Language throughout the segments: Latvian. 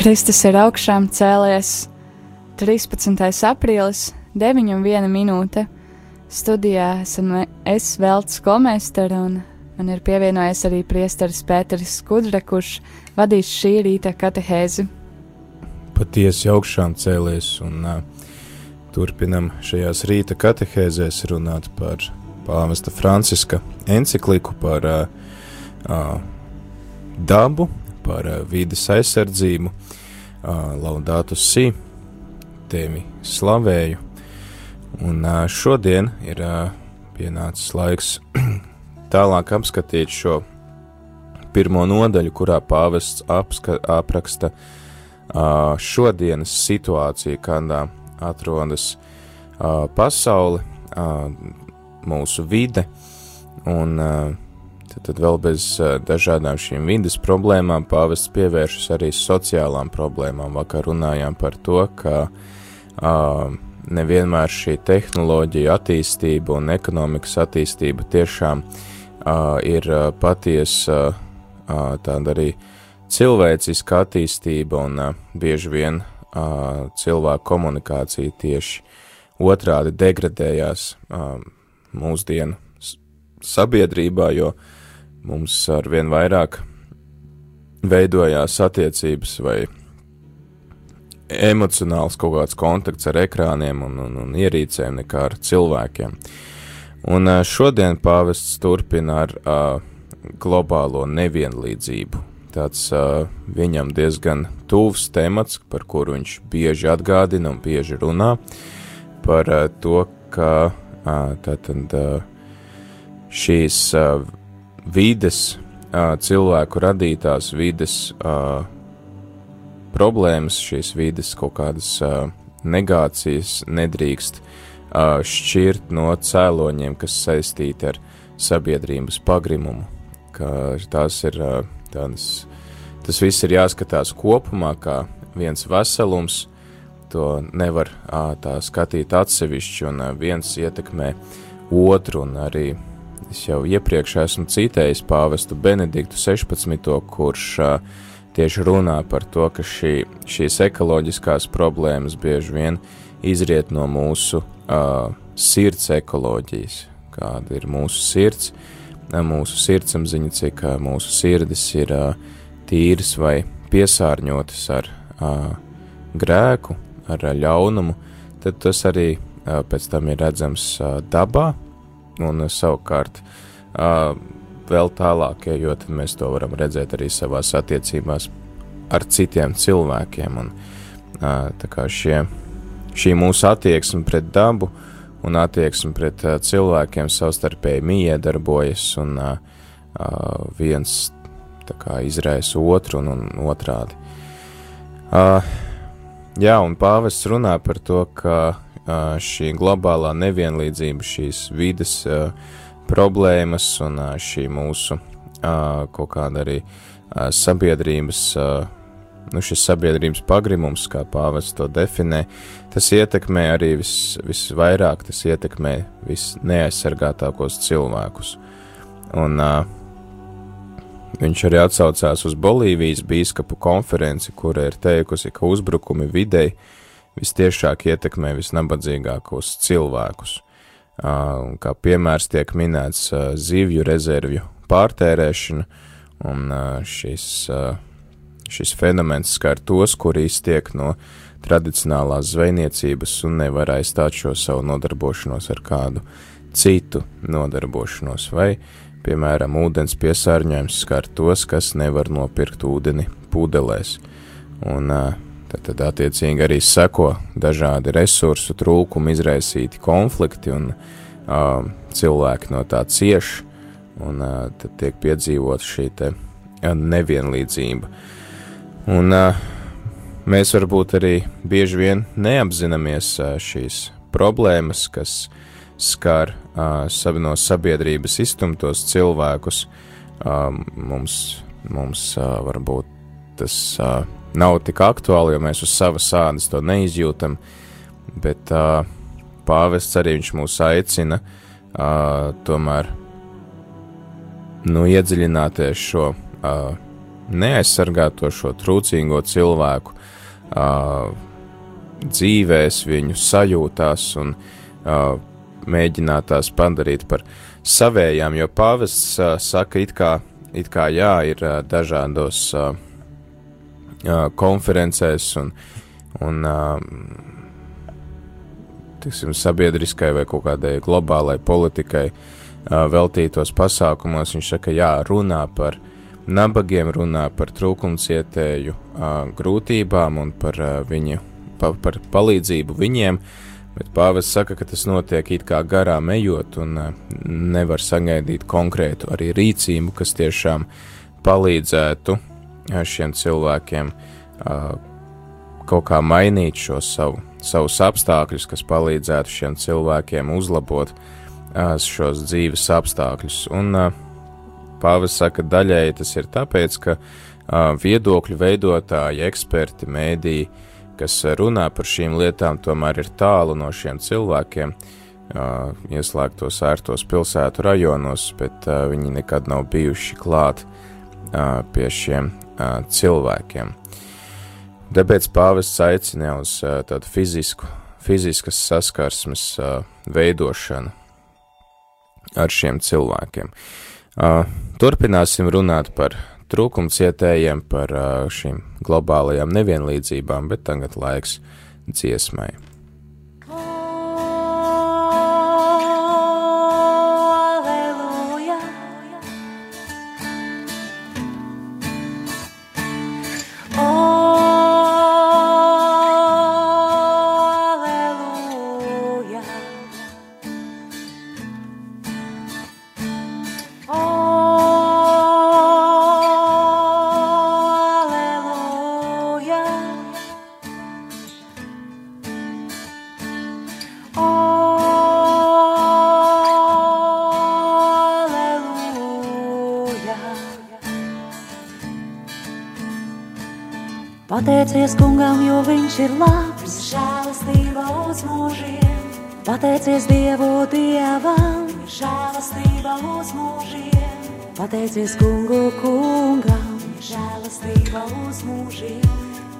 Kristus ir augšām cēlies 13. aprīlis, 9,1 minūte. Studijā esam es Veltes Komēstera un man ir pievienojies arī priesteris Pēteris Skudra, kurš vadīs šī rīta katehēzi. Patiesi augšām cēlies un uh, turpinam šajās rīta katehēzēs runāt par pāvesta Franciska encikliku par uh, uh, dabu, par uh, vides aizsardzību, uh, laudātu sī, tevi slavēju. Un uh, šodien ir uh, pienācis laiks tālāk apskatīt šo pirmo nodaļu, kurā pāvests apska, apraksta uh, šodienas situāciju, kādā atrodas pasaule, uh, mūsu vide, un uh, Tad, vēl bez dažādām šīm vidas problēmām pāvests pievēršas arī sociālām problēmām. Vakar runājām par to, ka uh, nevienmēr šī tehnoloģija attīstība un ekonomikas attīstība tiešām uh, ir uh, patiesa uh, tāda arī cilvēciska attīstība un uh, bieži vien uh, cilvēku komunikācija tieši otrādi degradējās uh, mūsdienu sabiedrībā, jo uh, mums ar vien vairāk veidojās attiecības vai emocionāls kaut kāds kontakts ar ekrāniem un, un, un ierīcēm nekā ar cilvēkiem. Un šodien pāvests turpina ar uh, globālo nevienlīdzību. Tāds uh, viņam diezgan tuvs temats, par kuru viņš bieži atgādina un bieži runā, par uh, to, ka uh, tātad, uh, šīs uh, vides, cilvēku radītās vides problēmas, šīs vides kaut kādas negācijas nedrīkst šķirt no cēloņiem, kas saistīti ar sabiedrības pagrimumu. Tās ir tādas, tas viss ir jāskatās kopumā kā viens veselums, to nevar tā skatīt atsevišķi, un viens ietekmē otru, un arī Es jau iepriekš esmu citējis pāvestu Benediktu 16. kurš tieši runā par to, ka šī, šīs ekoloģiskās problēmas bieži vien izriet no mūsu uh, sirds ekoloģijas. Kāda ir mūsu sirds, mūsu sirdsapziņa, cik mūsu sirdis ir tīras vai piesārņotas ar grēku, ar ļaunumu, tad tas arī pēc tam ir redzams dabā, un savukārt uh, vēl tālāk, ejot, mēs to varam redzēt arī savās attiecībās ar citiem cilvēkiem. Un, uh, tā kā šie, šī mūsu attieksme pret dabu un attieksme pret uh, cilvēkiem savstarpēji miedarbojas, un uh, viens kā, izraisa otru un, un otrādi. Uh, jā, un pāvests runā par to, ka šī globālā nevienlīdzība, šīs vides problēmas un šī mūsu kaut kāda arī sabiedrības, nu šis sabiedrības pagrimums, kā pāvests to definē, tas ietekmē arī vis, visvairāk, tas ietekmē visneaizsargātākos cilvēkus. Un uh, viņš arī atsaucās uz Bolīvijas bīskapu konferenci, kura ir teikusi, ka uzbrukumi videi uh, vistiešāk ietekmē visnabadzīgākos cilvēkus. Kā piemērs tiek minēts zivju rezervju pārtērēšana, un šis, šis fenomens skar tos, kuri iztiek no tradicionālās zvejniecības un nevar aizstāt šo savu nodarbošanos ar kādu citu nodarbošanos, vai, piemēram, ūdens piesārņojums skar tos, kas nevar nopirkt ūdeni pudelēs. Un uh, Tad, tad attiecīgi arī seko dažādi resursu trūkumi, izraisīti konflikti, un uh, cilvēki no tā cieš, un uh, tad tiek piedzīvot šī te nevienlīdzība. Un uh, mēs varbūt arī bieži vien neapzināmies uh, šīs problēmas, kas skar uh, no sabiedrības iztumtos cilvēkus. Uh, mums mums uh, varbūt tas. Uh, nav tik aktuāli, jo mēs uz savas sādas to neizjūtam, bet uh, pāvests arī mūs aicina uh, tomēr nu, iedziļināties šo uh, neaizsargāto šo trūcīgo cilvēku uh, dzīvēs, viņu sajūtās un uh, mēģināt tās padarīt par savējām, jo pāvests uh, saka, it kā, it kā jā, ir uh, dažādos uh, konferencēs un, un tiksim, sabiedriskai vai kaut kādai globālai politikai veltītos pasākumos. Viņš saka, jā, runā par nabagiem, runā par trūkumcietēju grūtībām un par viņu, pa, par palīdzību viņiem, bet pāvis saka, ka tas notiek it kā garām ejot un nevar sagaidīt konkrētu arī rīcību, kas tiešām palīdzētu šiem cilvēkiem kaut kā mainīt šo savu savus apstākļus, kas palīdzētu šiem cilvēkiem uzlabot šos dzīves apstākļus. Un Pāvis saka, daļēji tas ir tāpēc, ka viedokļu veidotāji, eksperti, mēdīji, kas runā par šīm lietām, tomēr ir tālu no šiem cilvēkiem, ieslēgtos ērtos pilsētu rajonos, bet viņi nekad nav bijuši klāt pie šiem cilvēkiem. Tāpēc pāvests aicina uz tādu fizisku, fiziskas saskarsmes veidošanu ar šiem cilvēkiem. Turpināsim runāt par trūkumcietējiem, par šīm globālajām nevienlīdzībām, bet tagad laiks dziesmai. Pateicies kungam, jo viņš ir labs, žēlastība uz mūžiem. Pateicies Dievu Dievam, žēlastība uz mūžiem. Pateicies kungu kungam, žēlastība uz mūžiem.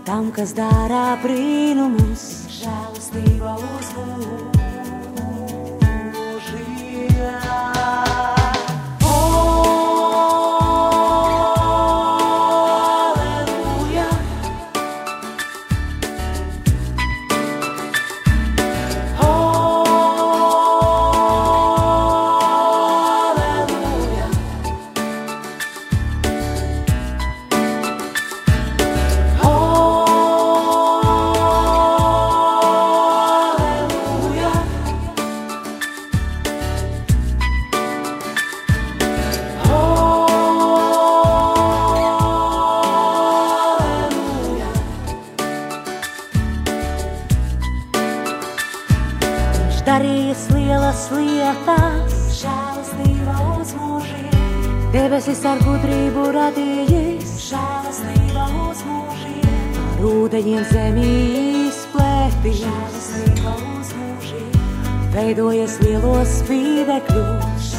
Tam, kas dara brīnumus, zemī mūžiem, veidojas lielos spīdekļus,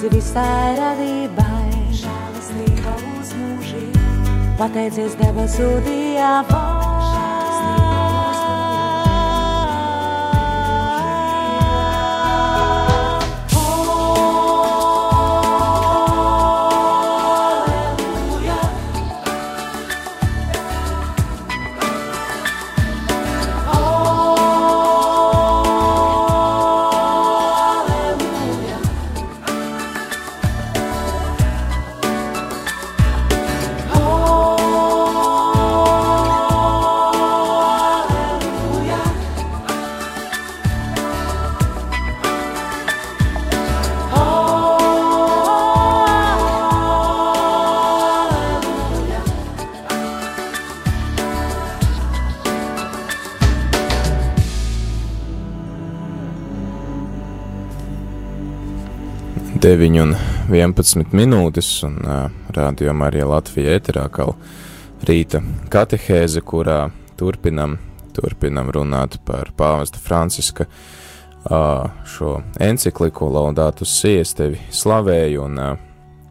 Maizi visai radībai, žēlastība uz mūžiem. Pateicies debesu dievā. 9 un 11 minūtes, un uh, rādījumā arī Latvija ēterā kā rīta katehēze, kurā turpinam, turpinam runāt par pāvesta Franciska uh, šo encikliku Laudātus siestevi slavēju, un uh,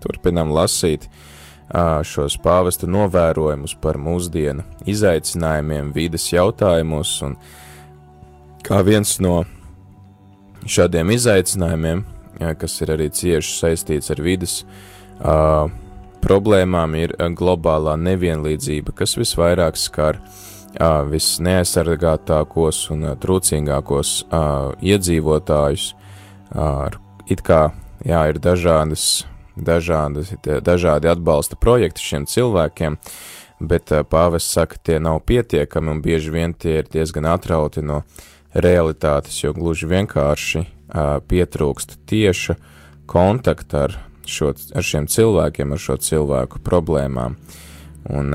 turpinam lasīt uh, šos pāvesta novērojumus par mūsdienu izaicinājumiem vides jautājumos, un kā viens no šādiem izaicinājumiem kas ir arī cieši saistīts ar vidas uh, problēmām, ir globālā nevienlīdzība, kas visvairāk skar uh, visneaizsargātākos un uh, trūcīgākos uh, iedzīvotājus. Uh, it kā jā, ir dažādas, dažādas, dažādi atbalsta projekti šiem cilvēkiem, bet uh, pāvests saka, tie nav pietiekami un bieži vien tie ir diezgan atrauti no realitātes, jo gluži vienkārši pietrūkst tieša kontakta ar, šo, ar šiem cilvēkiem, ar šo cilvēku problēmām. Un,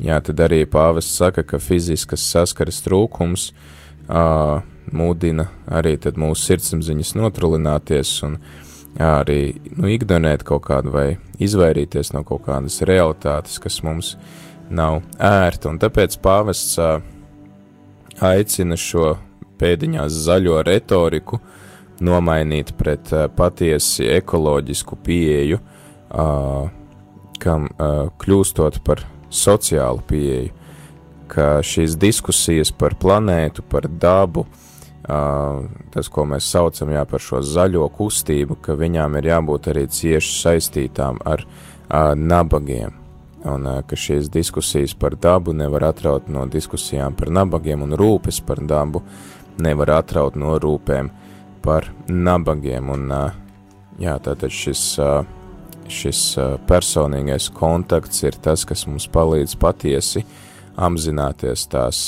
jā, tad arī pāvests saka, ka fiziskas saskares trūkums mūdina arī mūsu sirdsapziņas notrulināties un arī nu, ignorēt kaut kādu vai izvairīties no kaut kādas realitātes, kas mums nav ērta. Un tāpēc pāvests aicina šo pēdiņās zaļo retoriku nomainīt pret uh, patiesi ekoloģisku pieeju, kam kļūstot par sociālu pieeju, ka šīs diskusijas par planētu, par dabu, tas, ko mēs saucam jā, par šo zaļo kustību, ka viņām ir jābūt arī cieši saistītām ar nabagiem. Un ka šīs diskusijas par dabu nevar atraut no diskusijām par nabagiem un rūpes par dabu, nevar atraut no rūpēm par nabagiem. Un, jā, tātad šis, šis personīgais kontakts ir tas, kas mums palīdz patiesi apzināties tās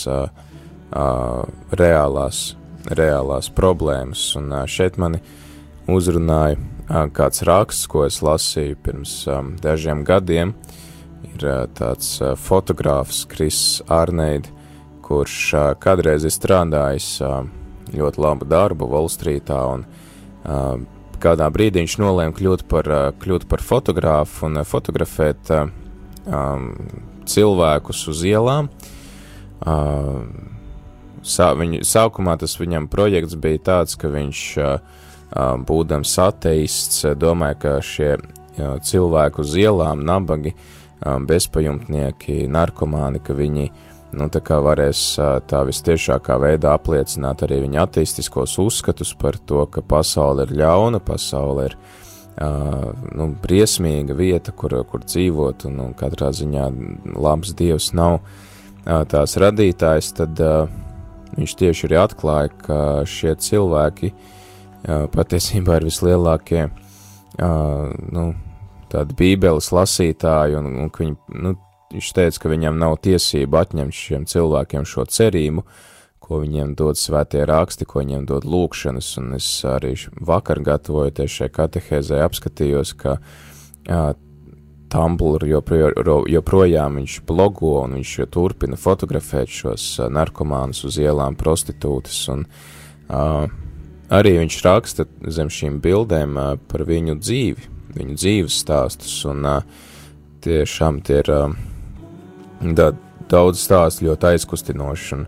reālās, reālās problēmas. Un šeit mani uzrunāja kāds raksts, ko es lasīju pirms dažiem gadiem. Ir tāds fotogrāfs Kris Arneidi, kurš kādreiz ir strādājis ļoti labu darbu Wallstreetā un kādā brīdī viņš nolēma kļūt par, kļūt par fotogrāfu un fotografēt um, cilvēkus uz ielām. Uh, sā, viņu, sākumā tas viņam projekts bija tāds, ka viņš, uh, būdams ateists, domāja, ka šie uh, cilvēki uz ielām, nabagi, uh, bezpajumtnieki, narkomāni, ka viņi uh, nu, tā kā varēs tā vistiešākā veidā apliecināt arī viņa attīstiskos uzskatus par to, ka pasaule ir ļauna, pasaule ir uh, nu, briesmīga vieta, kur, kur dzīvot, un, un katrā ziņā labs dievs nav uh, tās radītājs, tad uh, viņš tieši arī atklāja, ka šie cilvēki uh, patiesībā ir vislielākie uh, nu, tādi bībeles lasītāji, un, un ka viņi, nu, viņš teica, ka viņam nav tiesība atņemt šiem cilvēkiem šo cerību, ko viņiem dod svētie raksti, ko viņiem dod lūkšanas, un es arī vakar gatavojoties šai katehēzē apskatījos, ka jā, Tumblr joprojām viņš blogo un viņš turpina fotografēt šos narkomānus uz ielām, prostitūtas, un uh, arī viņš raksta zem šīm bildēm uh, par viņu dzīvi, viņu dzīves stāstus, un uh, tiešām tie ir uh, Da, daudz stāstu ļoti aizkustinoši un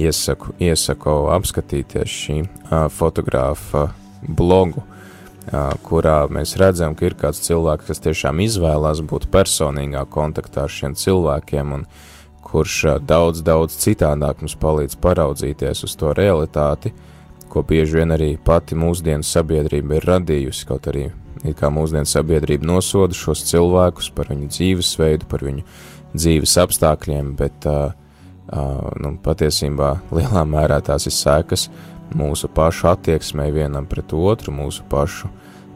iesaku, iesaku apskatīties šī uh, fotogrāfa blogu, uh, kurā mēs redzam, ka ir kāds cilvēks, kas tiešām izvēlās būt personīgā kontaktā ar šiem cilvēkiem un kurš uh, daudz, daudz citādāk mums palīdz paraudzīties uz to realitāti, ko bieži vien arī pati mūsdienu sabiedrība ir radījusi, kaut arī kā mūsdienu sabiedrība nosoda šos cilvēkus par viņu dzīvesveidu, par viņu uh, dzīves apstākļiem, bet uh, uh, nu, patiesībā lielā mērā tās ir sekas mūsu pašu attieksmei vienam pret otru, mūsu pašu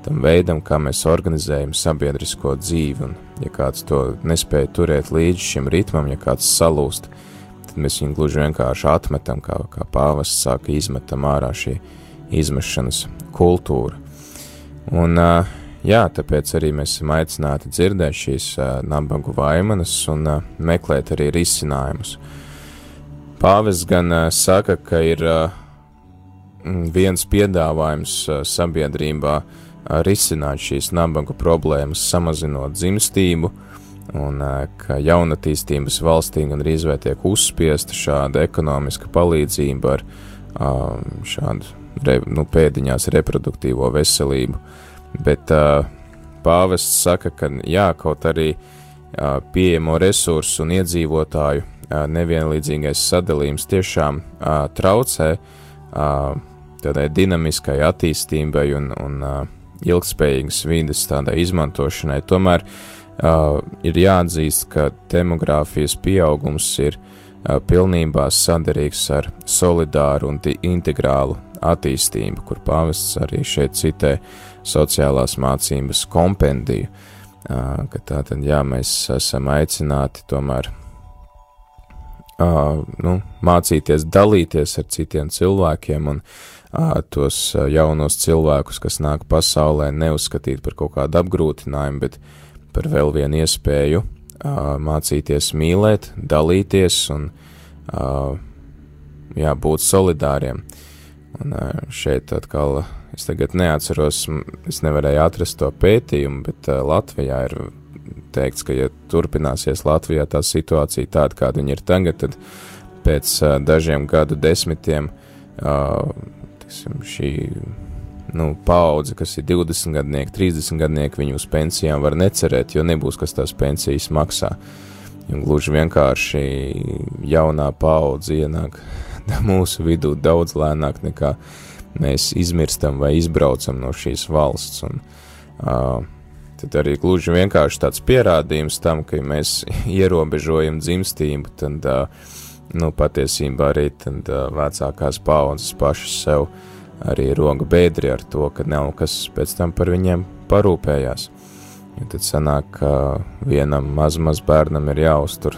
tam veidam, kā mēs organizējam sabiedrisko dzīvi. Un, ja kāds to nespēja turēt līdzi šim ritmam, ja kāds salūst, tad mēs viņu gluži vienkārši atmetam, kā, kā pāvests saka, izmetam ārā šī izmešanas kultūra. Un, uh, Jā, tāpēc arī mēs esam aicināti dzirdēt šīs uh, nabagu vaimanas un uh, meklēt arī risinājumus. Pāvis gan uh, saka, ka ir uh, viens piedāvājums uh, sabiedrībā risināt šīs nabaga problēmas, samazinot dzimstību, un ka jaunatīstības valstī gan arī tiek uzspiesta šāda ekonomiska palīdzība ar šādu re, nu, pēdiņās reproduktīvo veselību. Bet pāvests saka, ka jā, kaut arī pieejamo resursu un iedzīvotāju nevienlīdzīgais sadalījums tiešām traucē tādai dinamiskai attīstībai un, un ilgspējīgas vides tādai izmantošanai. Tomēr uh, ir jāatzīst, ka demogrāfijas pieaugums ir uh, pilnībā sadarīgs ar solidāru un integrālu attīstību, kur pāvests arī šeit citē sociālās mācības kompendiju, ka tā tad, jā, mēs esam aicināti tomēr nu, mācīties dalīties ar citiem cilvēkiem un tos jaunos cilvēkus, kas nāk pasaulē, neuzskatīt par kaut kādu apgrūtinājumu, bet par vēl vienu iespēju mācīties mīlēt, dalīties un jā, būt solidāriem. Un šeit atkal es tagad neatceros, es nevarēju atrast to pētījumu, bet Latvijā ir teikts, ka ja turpināsies Latvijā tā situācija tāda, kāda viņa ir tagad, tad pēc dažiem gadu desmitiem uh, teiksim, šī nu, paudze, kas ir 20 gadnieki, 30 gadnieki, viņi uz pensijām var necerēt, jo nebūs kas tās pensijas maksā. Un gluži vienkārši jaunā paudze ienāk mūsu vidū daudz lēnāk nekā mēs izmirstam vai izbraucam no šīs valsts. Un, uh, tad arī gluži vienkārši tāds pierādījums tam, ka ja mēs ierobežojam dzimstību, tad uh, nu, patiesībā arī tad, uh, vecākās paudzes pašas sev arī roga bēdri ar to, ka nav kas pēc tam par viņiem parūpējās. Jo tad sanāk, ka vienam maz maz bērnam ir jāuztur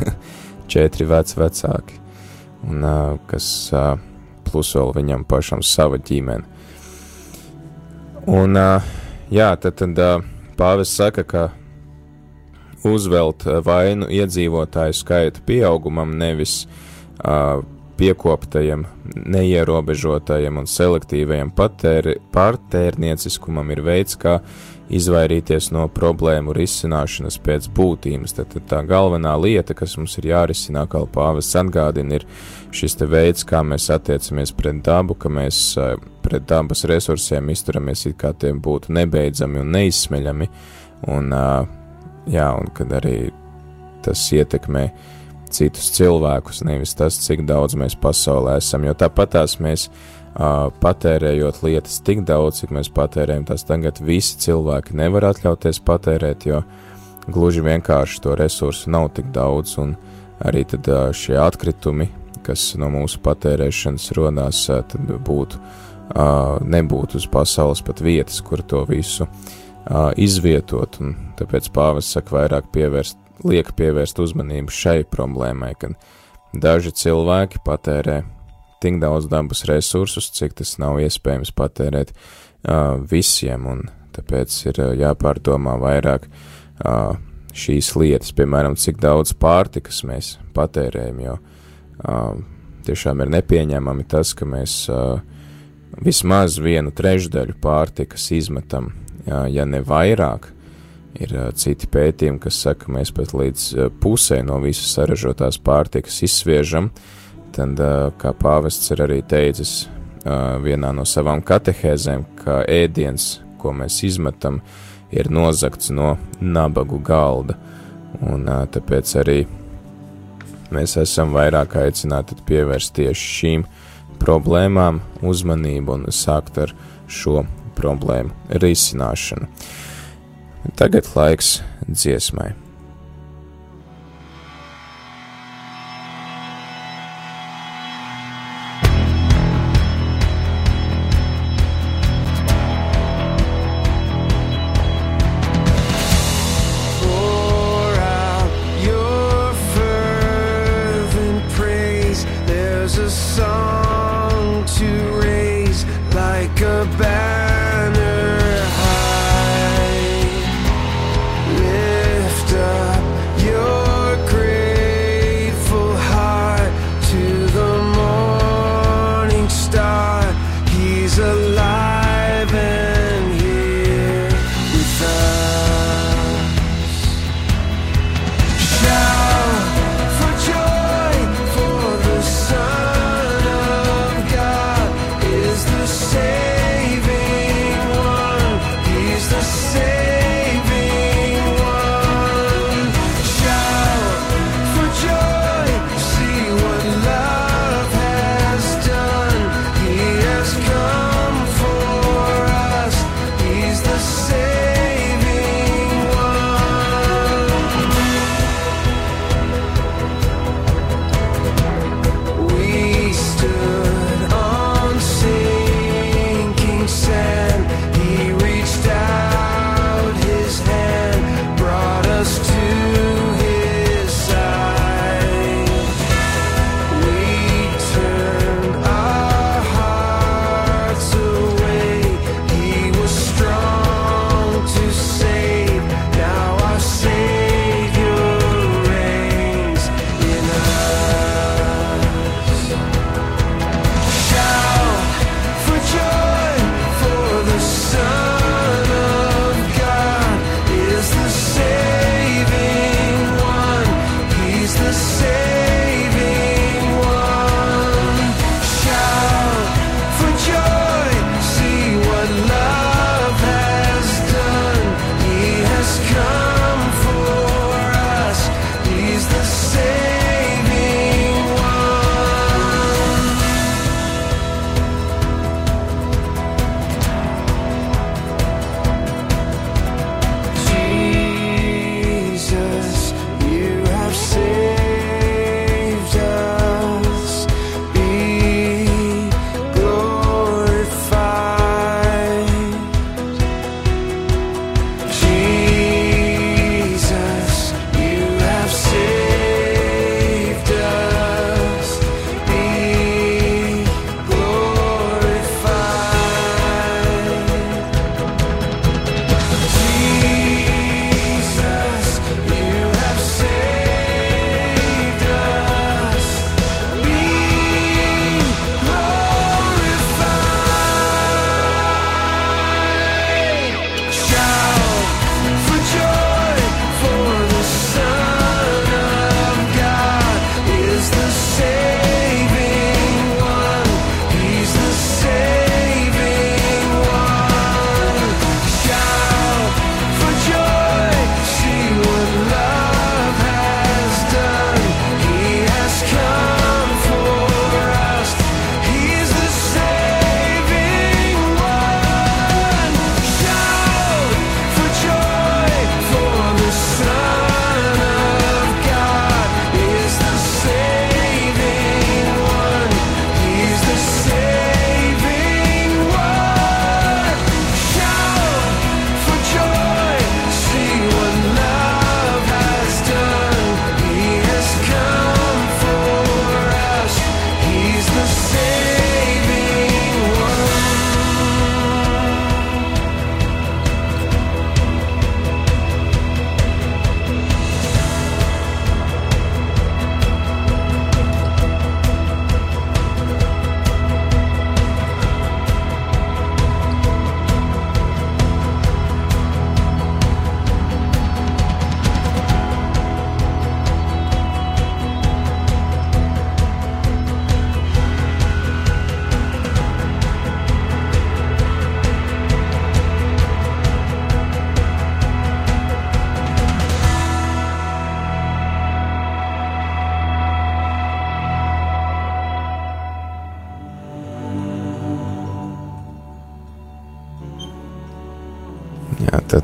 četri veci vecāki, un uh, kas uh, plus vēl viņam pašam sava ģimene. Un, uh, jā, tad, tad uh, pāvis saka, ka uzvelt vainu iedzīvotāju skaita pieaugumam, nevis uh, piekoptajam, neierobežotajam un selektīvajam patēri, pārtērnieciskumam ir veids, kā izvairīties no problēmu risināšanas pēc būtības. Tad, tad tā galvenā lieta, kas mums ir jārisina, kā pāvests atgādina, ir šis veids, kā mēs attiecamies pret dabu, ka mēs eh, pret dabas resursiem izturamies it kā tie būtu nebeidzami un neizsmeļami, un, eh, jā, un kad arī tas ietekmē citus cilvēkus, nevis tas, cik daudz mēs pasaulē esam, jo tāpatās mēs uh, patērējot lietas tik daudz, cik mēs patērējam, tas tagad visi cilvēki nevar atļauties patērēt, jo gluži vienkārši to resursu nav tik daudz, un arī tad šie atkritumi, kas no mūsu patērēšanas rodās, tad būtu, nebūtu uz pasaules pat vietas, kur to visu izvietot, un tāpēc pāvis saka vairāk pievērst liek pievērst uzmanību šai problēmai, ka daži cilvēki patērē tik daudz dabas resursus, cik tas nav iespējams patērēt uh, visiem, un tāpēc ir uh, jāpārdomā vairāk uh, šīs lietas, piemēram, cik daudz pārtikas mēs patērējam, jo uh, tiešām ir nepieņemami tas, ka mēs uh, vismaz vienu trešdaļu pārtikas izmetam, uh, ja ne vairāk, Ir uh, citi pētījumi, kas saka, ka mēs pat līdz uh, pusē no visas saražotās pārtikas izsviežam. Tad, uh, kā pāvests ir arī teicis uh, vienā no savām katehēzēm, ka ēdiens, ko mēs izmetam, ir nozagts no nabagu galda. Un uh, tāpēc arī mēs esam vairāk aicināti pievērst tieši šīm problēmām uzmanību un sākt ar šo problēmu risināšanu. Tagad laiks dziesmai.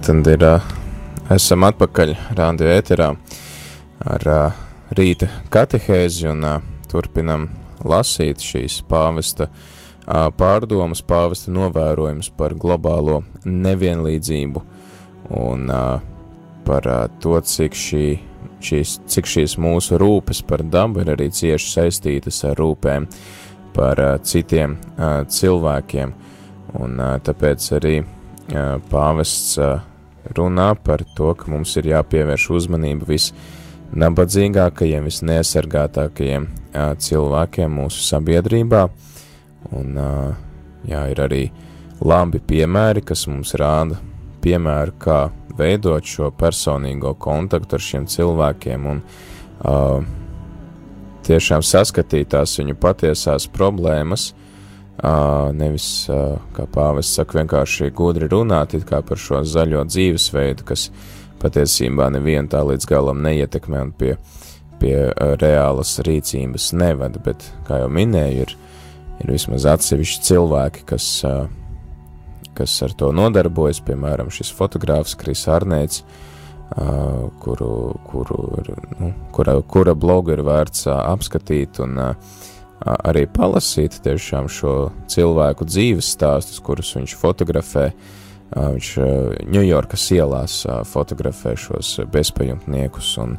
Tad, ir, esam atpakaļ rādio ēterā ar rīta katehēzi un turpinam lasīt šīs pāvesta pārdomas, pāvesta novērojumus par globālo nevienlīdzību un par to, cik, šī, šīs, cik šīs mūsu rūpes par dabu ir arī cieši saistītas ar rūpēm par citiem cilvēkiem. Un tāpēc arī pāvests runā par to, ka mums ir jāpievērš uzmanība visnabadzīgākajiem, visneaizsargātākajiem cilvēkiem mūsu sabiedrībā. Un jā, ir arī labi piemēri, kas mums rāda piemēru, kā veidot šo personīgo kontaktu ar šiem cilvēkiem un uh, tiešām saskatīt tās viņu patiesās problēmas, uh, Uh, nevis, uh, kā pāvests saka, vienkārši gudri runāt par šo zaļo dzīvesveidu, kas patiesībā nevienu tā līdz galam neietekmē un pie, pie uh, reālas rīcības nevada, bet, kā jau minēju, ir, ir vismaz atsevišķi cilvēki, kas, kas ar to nodarbojas, piemēram, šis fotogrāfs Kris Arnēts, uh, kuru, kuru nu, kura, kura blogu ir vērts uh, apskatīt un uh, arī palasīt tiešām šo cilvēku dzīves stāstus, kurus viņš fotografē. Viņš Ņujorkas ielās fotografē šos bezpajumtniekus un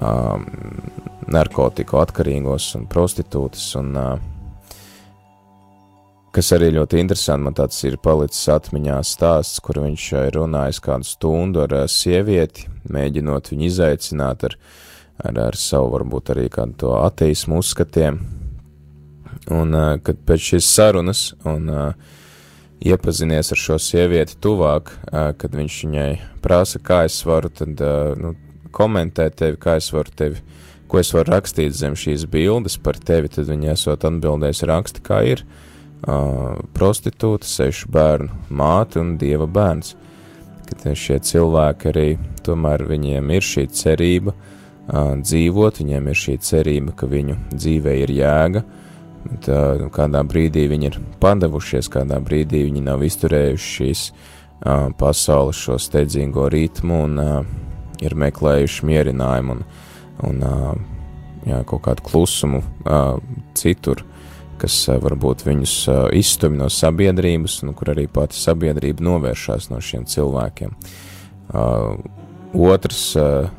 um, narkotiku atkarīgos un prostitūtas. Un, uh, kas arī ļoti interesanti, man tāds ir palicis atmiņā stāsts, kur viņš ir runājis kādu stundu ar sievieti, mēģinot viņu izaicināt ar, ar, ar savu varbūt arī kādu to ateismu uzskatiem, Un, kad pēc šīs sarunas un iepazinies ar šo sievieti tuvāk, kad viņš viņai prasa, kā es varu tad, nu, komentēt tevi, kā es varu tevi, ko es varu rakstīt zem šīs bildes par tevi, tad viņa esot atbildējis raksti, kā ir prostitūta, sešu bērnu māte un dieva bērns. Kad šie cilvēki arī, tomēr viņiem ir šī cerība dzīvot, viņiem ir šī cerība, ka viņu dzīvē ir jēga, Bet, uh, kādā brīdī viņi ir padevušies, kādā brīdī viņi nav izturējuši šīs uh, pasaules šo steidzīgo ritmu un uh, ir meklējuši mierinājumu un, un uh, jā, kaut kādu klusumu uh, citur, kas uh, varbūt viņus uh, izstumj no sabiedrības, un kur arī pati sabiedrība novēršās no šiem cilvēkiem. Uh, otrs uh,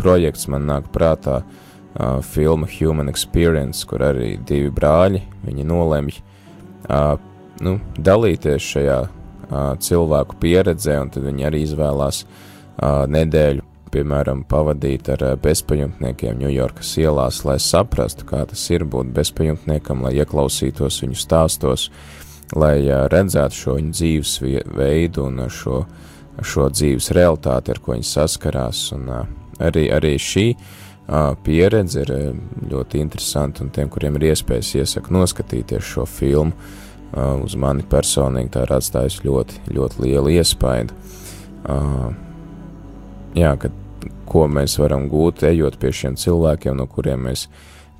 projekts man nāk prātā uh, uh, filma Human Experience, kur arī divi brāļi nolemj uh, nu, dalīties šajā uh, cilvēku pieredzē, un tad viņi arī izvēlās uh, nedēļu, piemēram, pavadīt ar uh, bezpajumtniekiem Ņujorkas ielās, lai saprastu, kā tas ir būt bezpajumtniekam, lai ieklausītos viņu stāstos, lai uh, redzētu šo viņu dzīves veidu un šo, šo dzīves realitāti, ar ko viņi saskarās, un uh, arī, arī šī uh, pieredze ir ļoti interesanta, un tiem, kuriem ir iespējas, iesaku noskatīties šo filmu. Uz mani personīgi tā ir atstājusi ļoti, ļoti lielu iespaidu. Jā, kad, ko mēs varam gūt, ejot pie šiem cilvēkiem, no kuriem mēs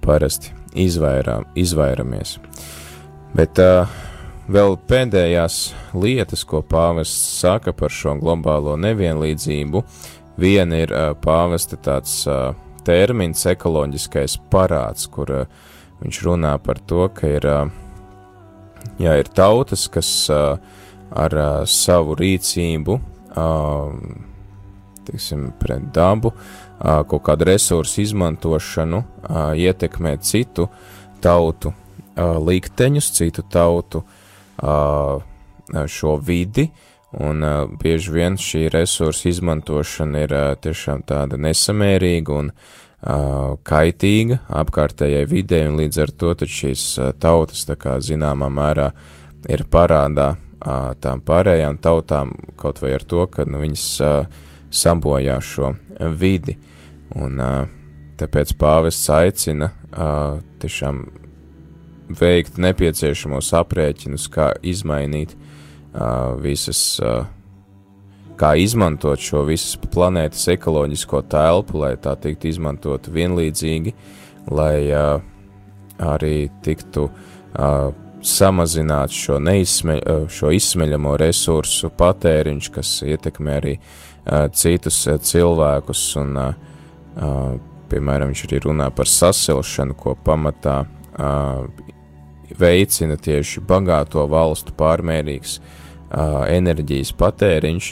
parasti izvairām, izvairamies. Bet uh, vēl pēdējās lietas, ko pāvests saka par šo globālo nevienlīdzību, viena ir uh, pāvesta tāds uh, termins ekoloģiskais parāds, kur uh, viņš runā par to, ka ir, uh, jā, ir tautas, kas uh, ar savu rīcību, tiksim, pret dabu, kaut kādu resursu izmantošanu ietekmē citu tautu likteņus, citu tautu šo vidi, uh, Un uh, bieži vien šī resursa izmantošana ir uh, tiešām tāda nesamērīga un uh, kaitīga apkārtējai videi, un līdz ar to šīs uh, tautas, tā kā zināmā mērā, ir parādā uh, tām pārējām tautām, kaut vai ar to, ka nu, viņas uh, sabojā šo vidi. Un uh, tāpēc pāvests aicina uh, tiešām veikt nepieciešamos aprēķinus, kā izmainīt visas, kā izmantot šo visas planētas ekoloģisko telpu, lai tā tiktu izmantot vienlīdzīgi, lai arī tiktu samazināt šo, neizsmeļ, šo izsmeļamo resursu patēriņš, kas ietekmē arī citus cilvēkus, un, piemēram, viņš arī runā par sasilšanu, ko pamatā veicina tieši bagāto valstu pārmērīgs enerģijas patēriņš,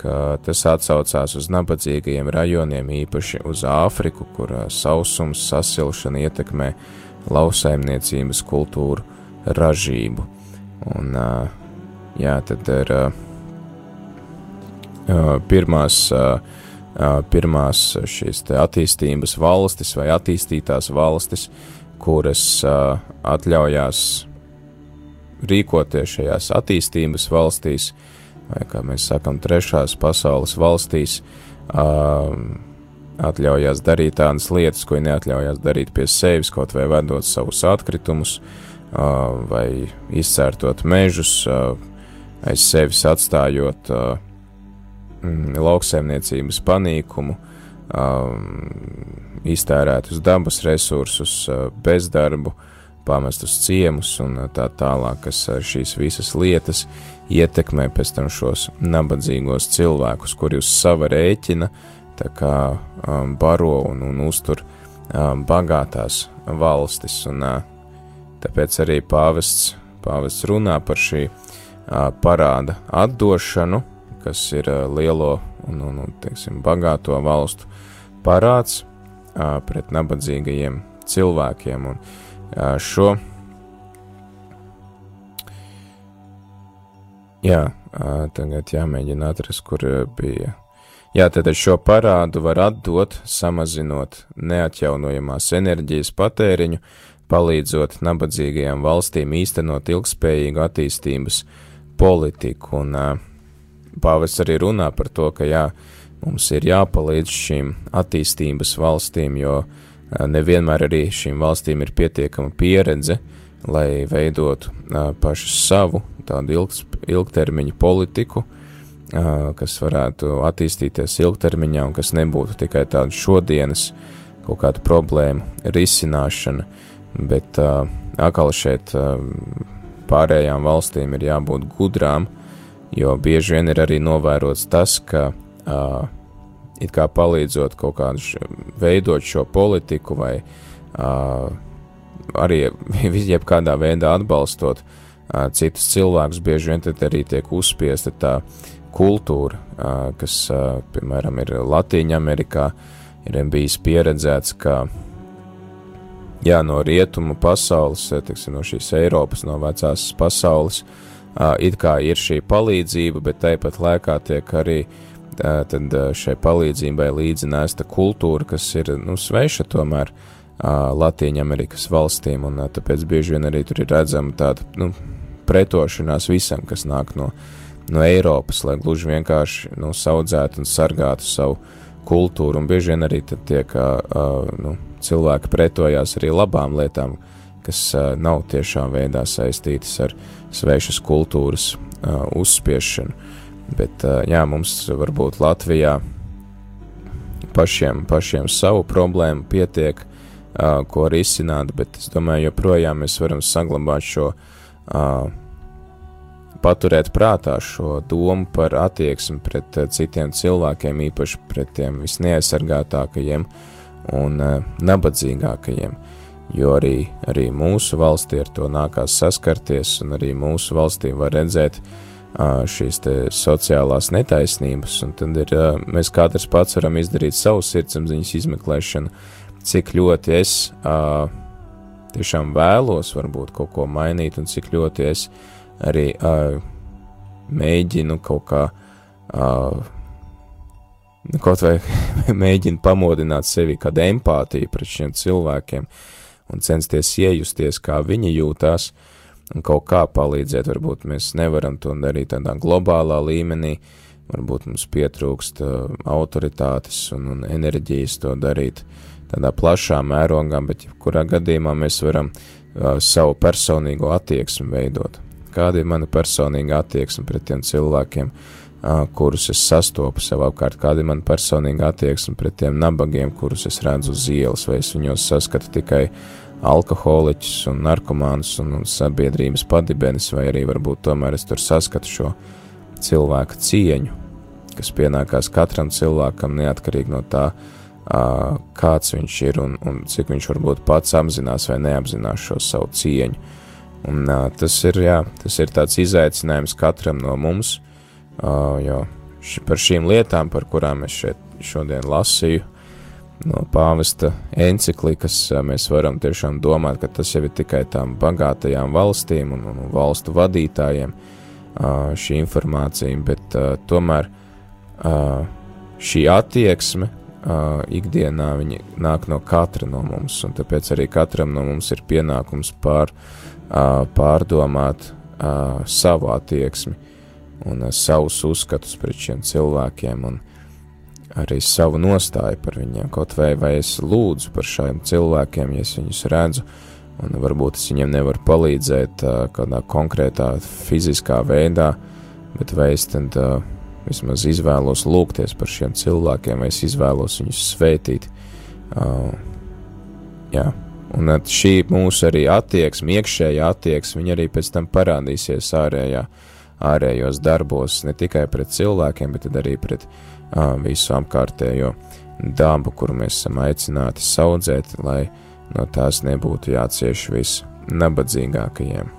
ka tas atsaucās uz nabadzīgajiem rajoniem, īpaši uz Āfriku, kur sausums, sasilšana ietekmē lauksaimniecības kultūru ražību. Un, jā, tad ir pirmās, pirmās šīs attīstības valstis vai attīstītās valstis, kuras atļaujās rīkoties šajās attīstības valstīs, vai kā mēs sakam, trešās pasaules valstīs, uh, atļaujās darīt tādas lietas, ko neatļaujās darīt pie sevis, kaut vai vedot savus atkritumus, uh, vai izcērtot mežus, uh, aiz sevis atstājot uh, lauksaimniecības panīkumu, uh, iztērētus dabas resursus, bezdarbu, pamestus ciemus un tā tālāk, kas šīs visas lietas ietekmē pēc tam šos nabadzīgos cilvēkus, kuri uz sava rēķina tā kā um, baro un, un uztur um, bagātās valstis, un uh, tāpēc arī pāvests, pāvests runā par šī uh, parāda atdošanu, kas ir uh, lielo un, un, un teiksim, bagāto valstu parāds, pret nabadzīgajiem cilvēkiem. Un šo, jā, tagad jāmēģina atrast, kur bija. Jā, tad šo parādu var atdot, samazinot neatjaunojamās enerģijas patēriņu, palīdzot nabadzīgajām valstīm īstenot ilgspējīgu attīstības politiku. Un pāvis arī runā par to, ka jā, uh, Mums ir jāpalīdz šīm attīstības valstīm, jo nevienmēr arī šīm valstīm ir pietiekama pieredze, lai veidotu pašu savu tādu ilgs, ilgtermiņu politiku, kas varētu attīstīties ilgtermiņā un kas nebūtu tikai tāda šodienas kaut kāda problēma risināšana, bet atkal šeit pārējām valstīm ir jābūt gudrām, jo bieži vien ir arī novērots tas, ka uh, it kā palīdzot kaut kādu š, veidot šo politiku vai uh, arī jebkādā veidā atbalstot uh, citus cilvēkus, bieži vien tad arī tiek uzspiesta tā kultūra, uh, kas, uh, piemēram, ir Latīņa Amerikā, ir bijis pieredzēts, ka jā, no rietumu pasaules, teiksim, no šīs Eiropas, no vecās pasaules, uh, it kā ir šī palīdzība, bet tāpat laikā tiek arī uh, tad šai palīdzībai līdzi nēsta kultūra, kas ir nu, sveša tomēr Latvijas Amerikas valstīm, un tāpēc bieži vien arī tur ir redzama tāda nu, pretošanās visam, kas nāk no, no Eiropas, lai gluži vienkārši nu, saudzētu un sargātu savu kultūru, un bieži vien arī tiek nu, cilvēki pretojās arī labām lietām, kas nav tiešām veidā saistītas ar svešas kultūras uzspiešanu. Bet jā, mums varbūt Latvijā pašiem, pašiem savu problēmu pietiek, ko risināt, bet es domāju, joprojām mēs varam saglabāt šo, paturēt prātā šo domu par attieksmi pret citiem cilvēkiem, īpaši pret tiem visneaizsargātākajiem un nabadzīgākajiem, jo arī, arī mūsu valstī ar to nākās saskarties, un arī mūsu valstī var redzēt, uh, šīs sociālās netaisnības, un tad ir, mēs katrs pats varam izdarīt savu sirdsapziņas izmeklēšanu, cik ļoti es tiešām vēlos varbūt kaut ko mainīt, un cik ļoti es arī mēģinu kaut kā, uh, kaut vai mēģinu pamodināt sevi kādu empātiju pret šiem cilvēkiem un censties iejusties, kā viņi jūtās, uh, un kaut kā palīdzēt. Varbūt mēs nevaram to darīt tādā globālā līmenī, varbūt mums pietrūkst uh, autoritātes un, un enerģijas to darīt tādā plašā mērogā, bet kurā gadījumā mēs varam uh, savu personīgo attieksmi veidot. Kāda ir mana personīga attieksme pret tiem cilvēkiem, uh, kurus es sastopu sev apkārt, kāda ir mana personīga attieksme pret tiem nabagiem, kurus es redzu uz ielas, vai es viņos saskatu tikai alkoholiķus un narkomānus un, un sabiedrības padibenis, vai arī varbūt tomēr es tur saskatu šo cilvēka cieņu, kas pienākās katram cilvēkam neatkarīgi no tā, kāds viņš ir un, un cik viņš varbūt pats apzinās vai neapzinās šo savu cieņu. Un tas ir, jā, tas ir tāds izaicinājums katram no mums, jo par šīm lietām, par kurām es šeit šodien lasīju, no pāvesta enciklikas mēs varam tiešām domāt, ka tas jau ir tikai tām bagātajām valstīm un, un valstu vadītājiem šī informācija, bet tomēr šī attieksme ikdienā viņa nāk no katra no mums, un tāpēc arī katram no mums ir pienākums pār, pārdomāt savu attieksmi un savus uzskatus pret šiem cilvēkiem, un arī savu nostāju par viņiem, kaut vai, vai es lūdzu par šiem cilvēkiem, ja es viņus redzu, un varbūt es viņiem nevaru palīdzēt uh, kādā konkrētā fiziskā veidā, bet vai es tad uh, vismaz izvēlos lūgties par šiem cilvēkiem, vai es izvēlos viņus svētīt. Uh, jā, un šī mūsu arī attieksme, iekšējā attieksme, viņa arī pēc tam parādīsies ārējā, ārējos darbos, ne tikai pret cilvēkiem, bet arī pret uh, visu apkārtējo dabu, kuru mēs esam aicināti saudzēt, lai no tās nebūtu jācieš visnabadzīgākajiem.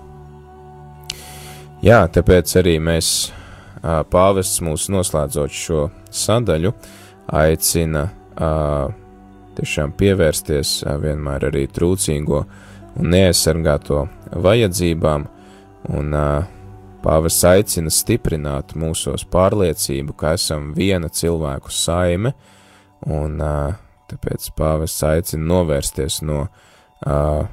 Jā, tāpēc arī mēs, pāvests mūs noslēdzot šo sadaļu, aicina tiešām pievērsties vienmēr arī trūcīgo un neaizsargāto vajadzībām un uh, Pāvis aicina stiprināt mūsos pārliecību, ka esam viena cilvēku saime, un tāpēc pāvis aicina novērsties no uh,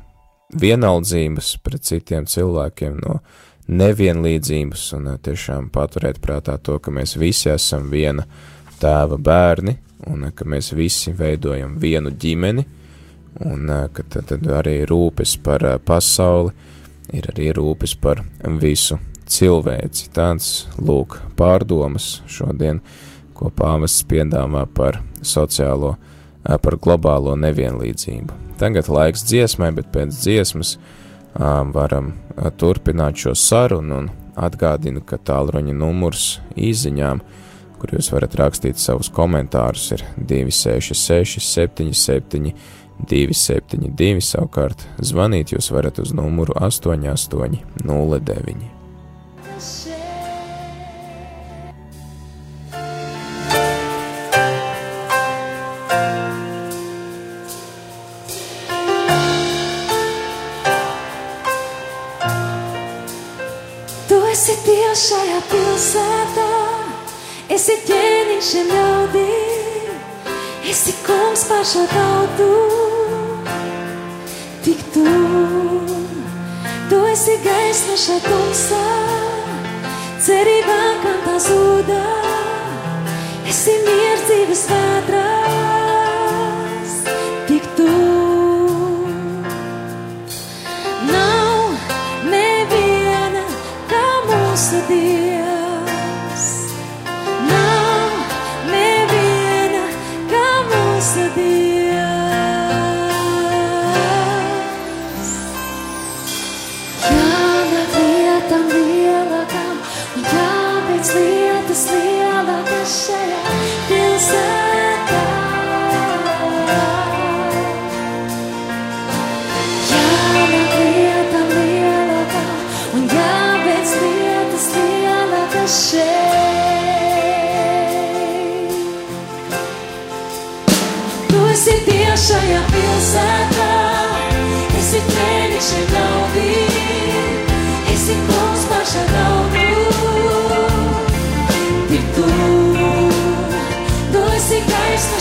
vienaldzības pret citiem cilvēkiem, no nevienlīdzības un uh, tiešām paturēt prātā to, ka mēs visi esam viena tēva bērni un uh, ka mēs visi veidojam vienu ģimeni un uh, ka tad, tad arī rūpes par uh, pasauli ir arī rūpes par visu cilvēci. Tāds lūk pārdomas šodien, ko pāvests piedāvā par sociālo, par globālo nevienlīdzību. Tagad laiks dziesmai, bet pēc dziesmas varam turpināt šo sarunu un atgādinu, ka tālruņa numurs īziņām, kur jūs varat rakstīt savus komentārus, ir 266 77 272, savukārt zvanīt jūs varat uz numuru 8809. Šajā pilsētā, esi ķēniņš šiem ļaudīm, esi kungs pār šo tautu, tik tu, tu esi gaisma šajā tumsā, cerībā, kam tā zūdā, esi miers dzīves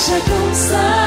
gaisma šajā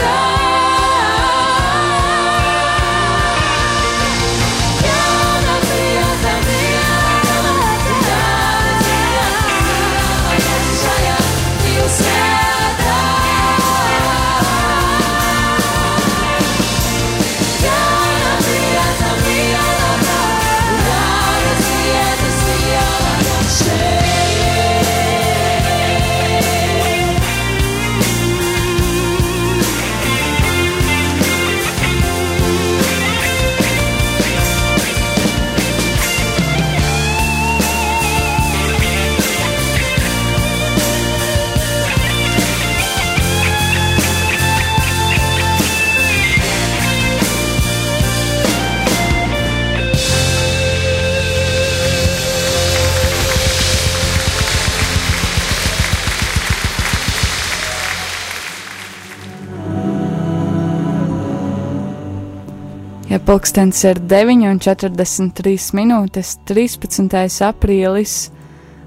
pulkstenis ir 9,43 minūtes, 13. aprīlis,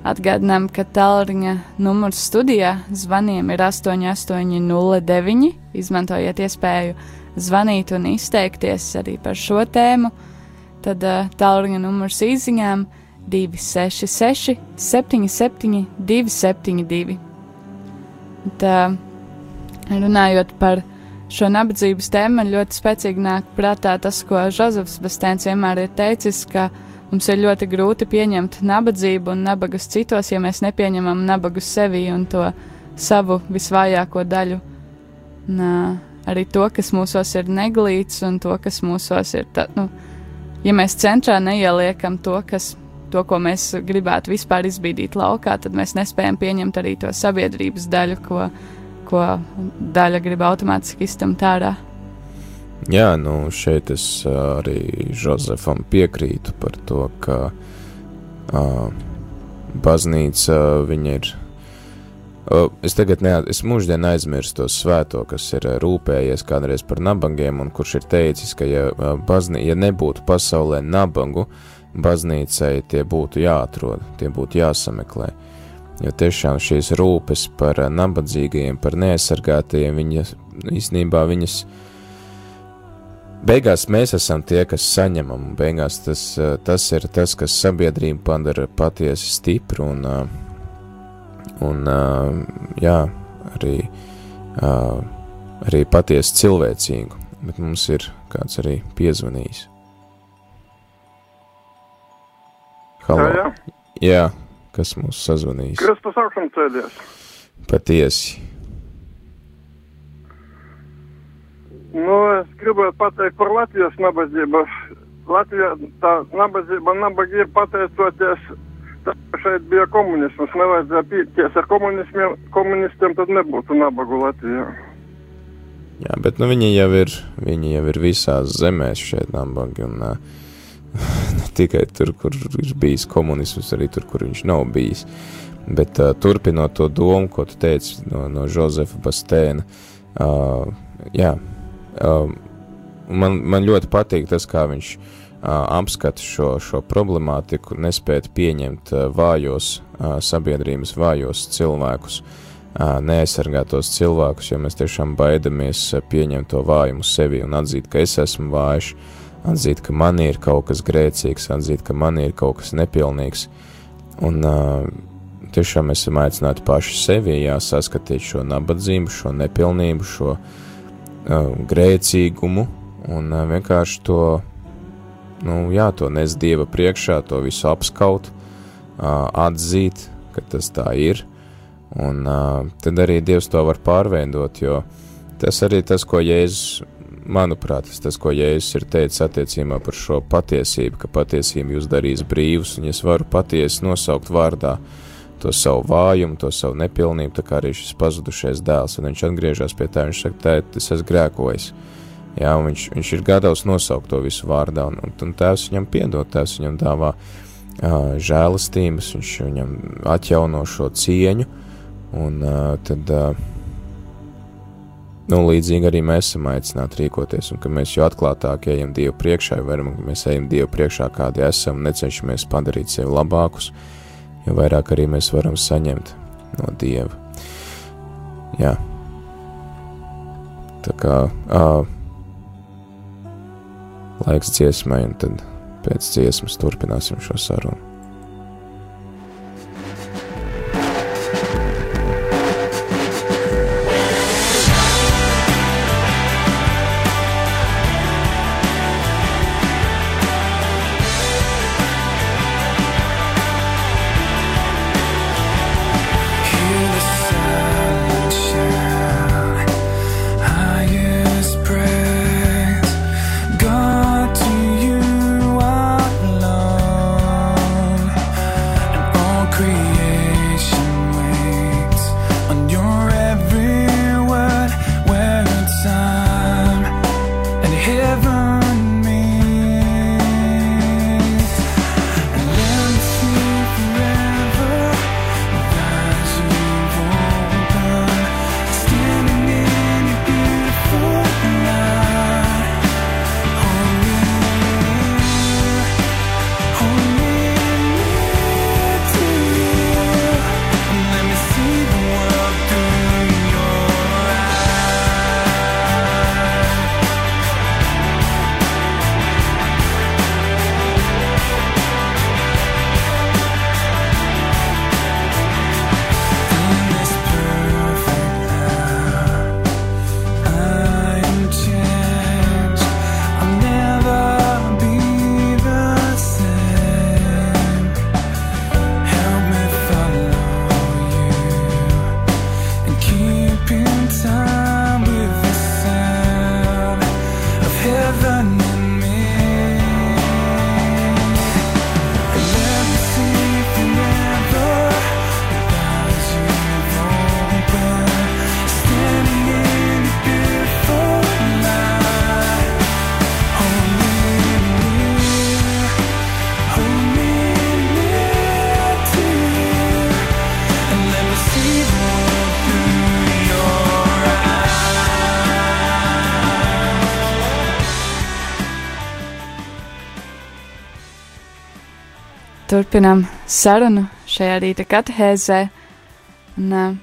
atgādinām, ka tālruņa numurs studijā zvaniem ir 8809. Izmantojiet iespēju zvanīt un izteikties arī par šo tēmu. Tad tālruņa numurs īsiņām 266, 77, 272. Tā, runājot par šo nabadzības tēmu, man ļoti spēcīgi nāk prātā tas, ko Žozefs Bastēns vienmēr ir teicis, ka mums ir ļoti grūti pieņemt nabadzību un nabagas citos, ja mēs nepieņemam nabagu sevi un to savu visvājāko daļu. Uh, arī to, kas mūsos ir neglīts un to, kas mūsos ir, tā, nu, ja mēs centrā neieliekam to, kas, to, ko mēs gribētu vispār izbīdīt laukā, tad mēs nespējam pieņemt arī to sabiedrības daļu, ko, ko daļa grib automātiski iztamt ārā. Jā, nu šeit es arī Jozefam piekrītu par to, ka uh, baznīca viņa ir. Uh, es tagad ne, es mūždien aizmirstu to svēto, kas ir rūpējies kādreiz par nabagiem, un kurš ir teicis, ka ja, ā, baznī, ja nebūtu pasaulē nabagu, baznīcai tie būtu jāatrod, tie būtu jāsameklē. Jo tiešām šīs rūpes par ā, nabadzīgajiem, par neaizsargātajiem, viņas īstenībā viņas beigās mēs esam tie, kas saņemam, un beigās tas, eh, tas ir tas, kas sabiedrību padara patiesi stipru un, eh, un eh, jā, arī, arī patiesi cilvēcīgu, bet mums ir kāds arī piezvanījis. Halo. Jā, jā. Jā, kas mūs sazvanīs? Kristus augšām cēlies. Patiesi. Nu, es gribētu pateikt par Latvijas nabadzību. Latvijā tā nabadzība nabaga ir pateicoties, tā, ka šeit bija komunisms. Nevajadzēja pīties ar komunismiem, komunistiem, tad nebūtu nabagu Latvijā. Jā, bet nu, viņi, jau ir, viņi jau ir visās zemēs šeit nabagi. Un, uh, ne tikai tur, kur ir bijis komunisms, arī tur, kur viņš nav bijis. Bet uh, turpinot to domu, ko tu teici no, no Jozefa Bastēna, uh, jā, uh, man, man ļoti patīk tas, kā viņš uh, apskata šo, šo problemātiku, nespēt pieņemt uh, vājos uh, sabiedrības vājos cilvēkus, uh, neaizsargātos cilvēkus, jo mēs tiešām baidamies uh, pieņemt to vājumu sevi un atzīt, ka es esmu vājš, atzīt, ka man ir kaut kas grēcīgs, atzīt, ka man ir kaut kas nepilnīgs. Un uh, tiešām esam aicināti paši sevi jāsaskatīt šo nabadzību, šo nepilnību, šo uh, grēcīgumu un uh, vienkārši to, nu, jā, to nes Dieva priekšā, to visu apskaut, uh, atzīt, ka tas tā ir, un uh, tad arī Dievs to var pārveidot, jo tas arī tas, ko Jēzus, manuprāt, tas, tas ko Jēzus ir teicis attiecībā par šo patiesību, ka patiesība jūs darīs brīvus, un es varu patiesi nosaukt vārdā, to savu vājumu, to savu nepilnību, tā kā arī šis pazudušais dēls, un viņš atgriežas pie tā, viņš saka, tēt, es esmu grēkojis, Jā, viņš, viņš ir gatavs nosaukt to visu vārdā, un, un, un tēvs viņam piedod, tēvs viņam dāvā uh, žēlastības, viņš viņam atjauno šo cieņu, un uh, tad, uh, nu, līdzīgi arī mēs esam aicināti rīkoties, un ka mēs jo atklātāk ejam Dievu priekšā, jo vairāk mēs ejam Dievu priekšā, kādi esam, necenšamies padarīt sevi labākus, jo vairāk arī mēs varam saņemt no Dieva. Jā. Tā kā uh, laiks dziesmai, un tad pēc dziesmas turpināsim šo sarunu. Turpinām sarunu šajā rīta katehēzē, un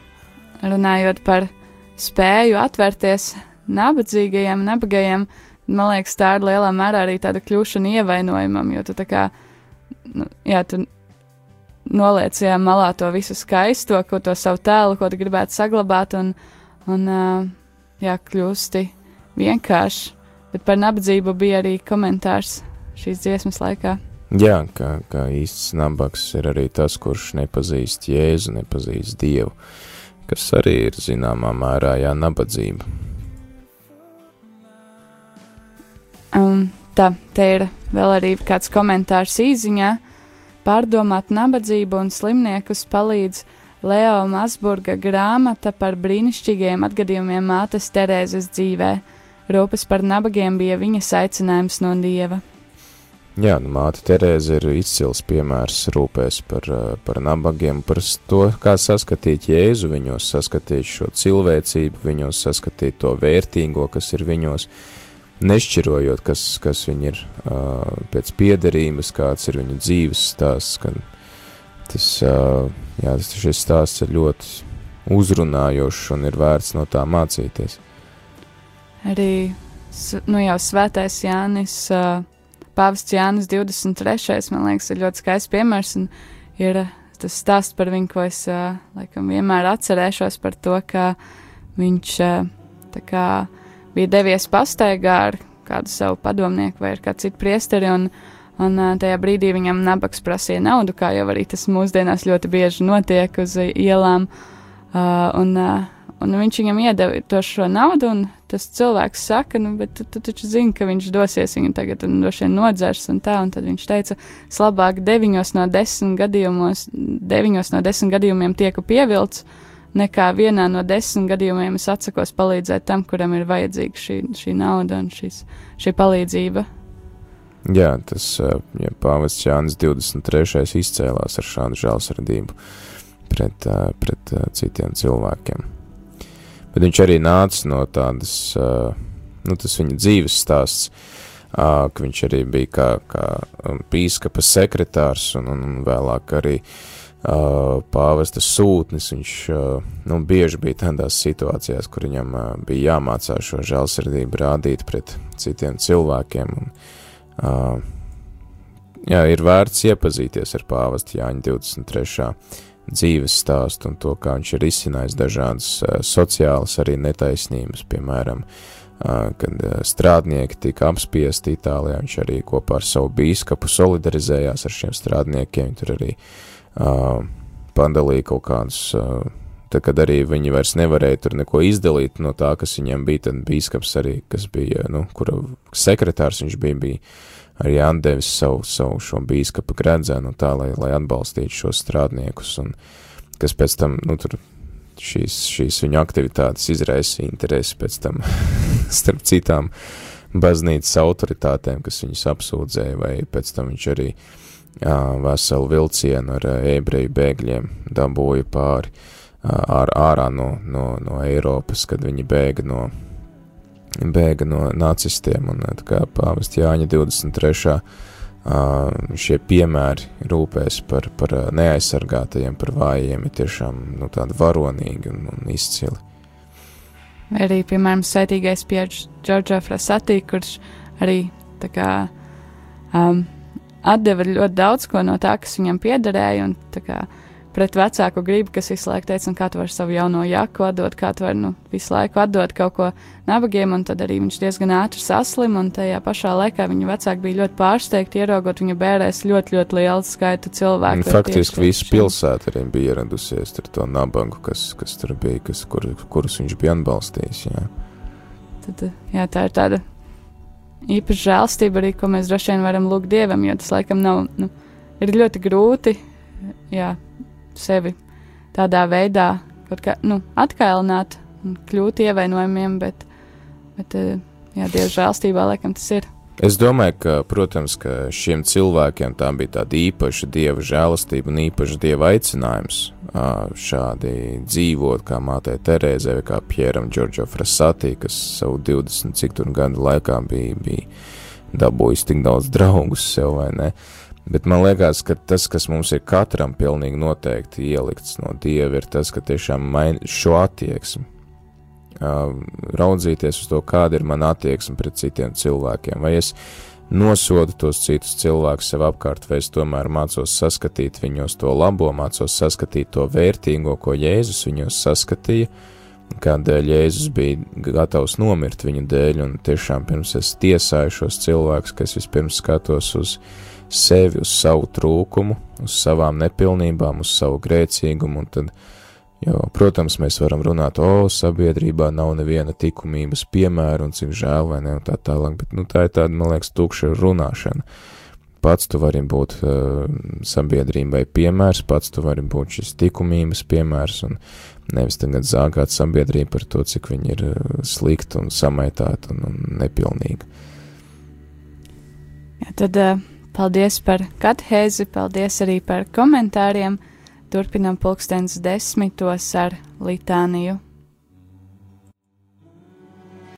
runājot par spēju atvērties nabadzīgajiem, nabagajiem, man liekas, tā ir lielā mērā arī tāda kļūšana ievainojumam, jo tu tā kā, nu, jā, tu noliec jā, malā to visu skaisto, ko to savu tēlu, ko tu gribētu saglabāt, un, un jā, kļūsti vienkārši, bet par nabadzību bija arī komentārs šīs dziesmas laikā. Jā, kā, kā īsts nabaks ir arī tas, kurš nepazīst Jēzu, nepazīst Dievu, kas arī ir zināmā mērā jā, nabadzība. Um, tā, te ir vēl arī kāds komentārs īziņā. Pārdomāt nabadzību un slimniekus palīdz Leo Masburga grāmata par brīnišķīgiem atgadījumiem mātes Terēzes dzīvē. Rūpes par nabagiem bija viņas aicinājums no dieva. Jā, nu, māte Terēze ir izcils piemērs rūpēs par, eh, par nabagiem, par to, kā saskatīt Jēzu viņos, saskatīt šo cilvēcību viņos, saskatīt to vērtīgo, kas ir viņos, nešķirojot, kas, kas viņi ir uh, pēc piederības, kāds ir viņu dzīves stāsts, tas, uh, jā, tas šis stāsts ir ļoti uzrunājošs un ir vērts no tā mācīties. Arī nu, jau svētais Jānis, uh, Pāvests Jānis 23. man liekas, ir ļoti skaists piemērs. Ir uh, tas stāsts par viņu, ko es uh, laikam vienmēr atcerēšos par to, ka viņš tā kā bija devies pastaigā ar kādu savu padomnieku vai kādu citu priesteri. Un, Un tajā brīdī viņam nabaks prasīja naudu, kā jau arī tas mūsdienās ļoti bieži notiek uz ielām. Uh, un, uh, un viņš viņam iedeva to šo naudu, un tas cilvēks saka, nu, bet tu, tu taču zini, ka viņš dosies viņu tagad un droši vien nodzers un tā, un tad viņš teica, labāk deviņos no desmit gadījumos, deviņos no desmit gadījumiem tieku pievilts, nekā vienā no desmit gadījumiem es atsakos palīdzēt tam, kuram ir vajadzīga šī, šī nauda un šis, šī palīdzība. Jā, tas uh, ja pāvests Jānis 23. izcēlās ar šādu žēlsirdību pret, uh, pret uh, citiem cilvēkiem. Bet viņš arī nāca no tādas, nu, tas viņa dzīves stāsts, ka viņš arī bija kā, kā um, pīskapa sekretārs un, un vēlāk arī pāvesta sūtnis. Viņš nu, bieži bija tādās situācijās, kur viņam bija jāmācās šo žēlsirdību rādīt pret citiem cilvēkiem. Un, jā, ir vērts iepazīties ar pāvestu Jāņa 23 dzīves stāstu un to, kā viņš ir izcinājis dažādas uh, sociālas arī netaisnības, piemēram, uh, kad uh, strādnieki tika apspiesti Itālijā, viņš arī kopā ar savu bīskapu solidarizējās ar šiem strādniekiem, tur arī uh, padalīja kaut kādus, uh, tad, kad arī viņi vairs nevarēja tur neko izdalīt no tā, kas viņiem bija, tad bīskaps arī, kas bija, nu, kura sekretārs viņš bija, bija arī atdevis savu, savu šo bīskapa gredzenu tā, lai, lai atbalstītu šos strādniekus, un kas pēc tam, nu, tur šīs, šīs viņa aktivitātes izraisa interesi pēc tam starp citām baznīcas autoritātēm, kas viņus apsūdzēja, vai pēc tam viņš arī jā, veselu vilcienu ar ebreju bēgļiem dabūja pāri ār, ārā no, no, no Eiropas, kad viņi bēga no bēga no nacistiem, un kā pāvest Jāņa 23. šie piemēri rūpēs par, par neaizsargātajiem, par vājiem, ir tiešām nu, tādi varonīgi un, un izcili. Vai arī, piemēram, sētīgais pieģis Džordžā Frasatī, kurš arī tā kā um, atdeva ļoti daudz ko no tā, kas viņam piederēja, un tā kā pret vecāku gribu, kas visu laiku teica, kā tu vari savu jauno jaku atdot, kā tu vari nu, visu laiku atdot kaut ko nabagiem, un tad arī viņš diezgan ātri saslim, un tajā pašā laikā viņa vecāki bija ļoti pārsteigti, ieraugot viņa bērēs ļoti, ļoti lielu skaitu cilvēku. Un faktiski visa pilsēta arī bija ieradusies ar to nabagu, kas, kas tur bija, kas, kur, kurus viņš bija atbalstījis. Jā. Tad, jā, tā ir tāda īpaša žēlstība arī, ko mēs droši vien varam lūgt Dievam, jo tas laikam nav, nu, ir ļoti grūti, jā, sevi tādā veidā kā, nu, atkailināt un kļūt ievainojumiem, bet, bet jā, Dieva žēlstībā laikam tas ir. Es domāju, ka, protams, ka šiem cilvēkiem tā bija tāda īpaša dieva žēlastība un īpaša dieva aicinājums šādi dzīvot, kā mātei Terēzē vai kā Pieram Džordžo Frasatī, kas savu 20 cik tur gadu laikā bija, bija dabūjis tik daudz draugus sev, vai ne? Bet man liekas, ka tas, kas mums ir katram pilnīgi noteikti ielikts no Dieva, ir tas, ka tiešām main šo attieksmi, raudzīties uz to, kāda ir mana attieksme pret citiem cilvēkiem. Vai es nosodu tos citus cilvēkus sev apkārt, vai es tomēr mācos saskatīt viņos to labo, mācos saskatīt to vērtīgo, ko Jēzus viņos saskatīja, kādēļ Jēzus bija gatavs nomirt viņu dēļ, un tiešām pirms es tiesāju šos cilvēkus, ka es vispirms skatos uz sevi, uz savu trūkumu, uz savām nepilnībām, uz savu grēcīgumu, un tad Jo, protams, mēs varam runāt, o, sabiedrībā nav neviena likumības piemēra, un cik žēl, vai ne, un tā tālāk, bet nu, tā ir tāda, man liekas, tukša runāšana. Pats tu vari būt uh, sabiedrībai piemērs, pats tu vari būt šis likumības piemērs, un nevis tagad zāgāt sabiedrību par to, cik viņi ir uh, slikti un samaitāti un, un nepilnīgi. Jā, tad uh, paldies par katehēzi, paldies arī par komentāriem. Turpinam pulkstens desmitos ar litāniju.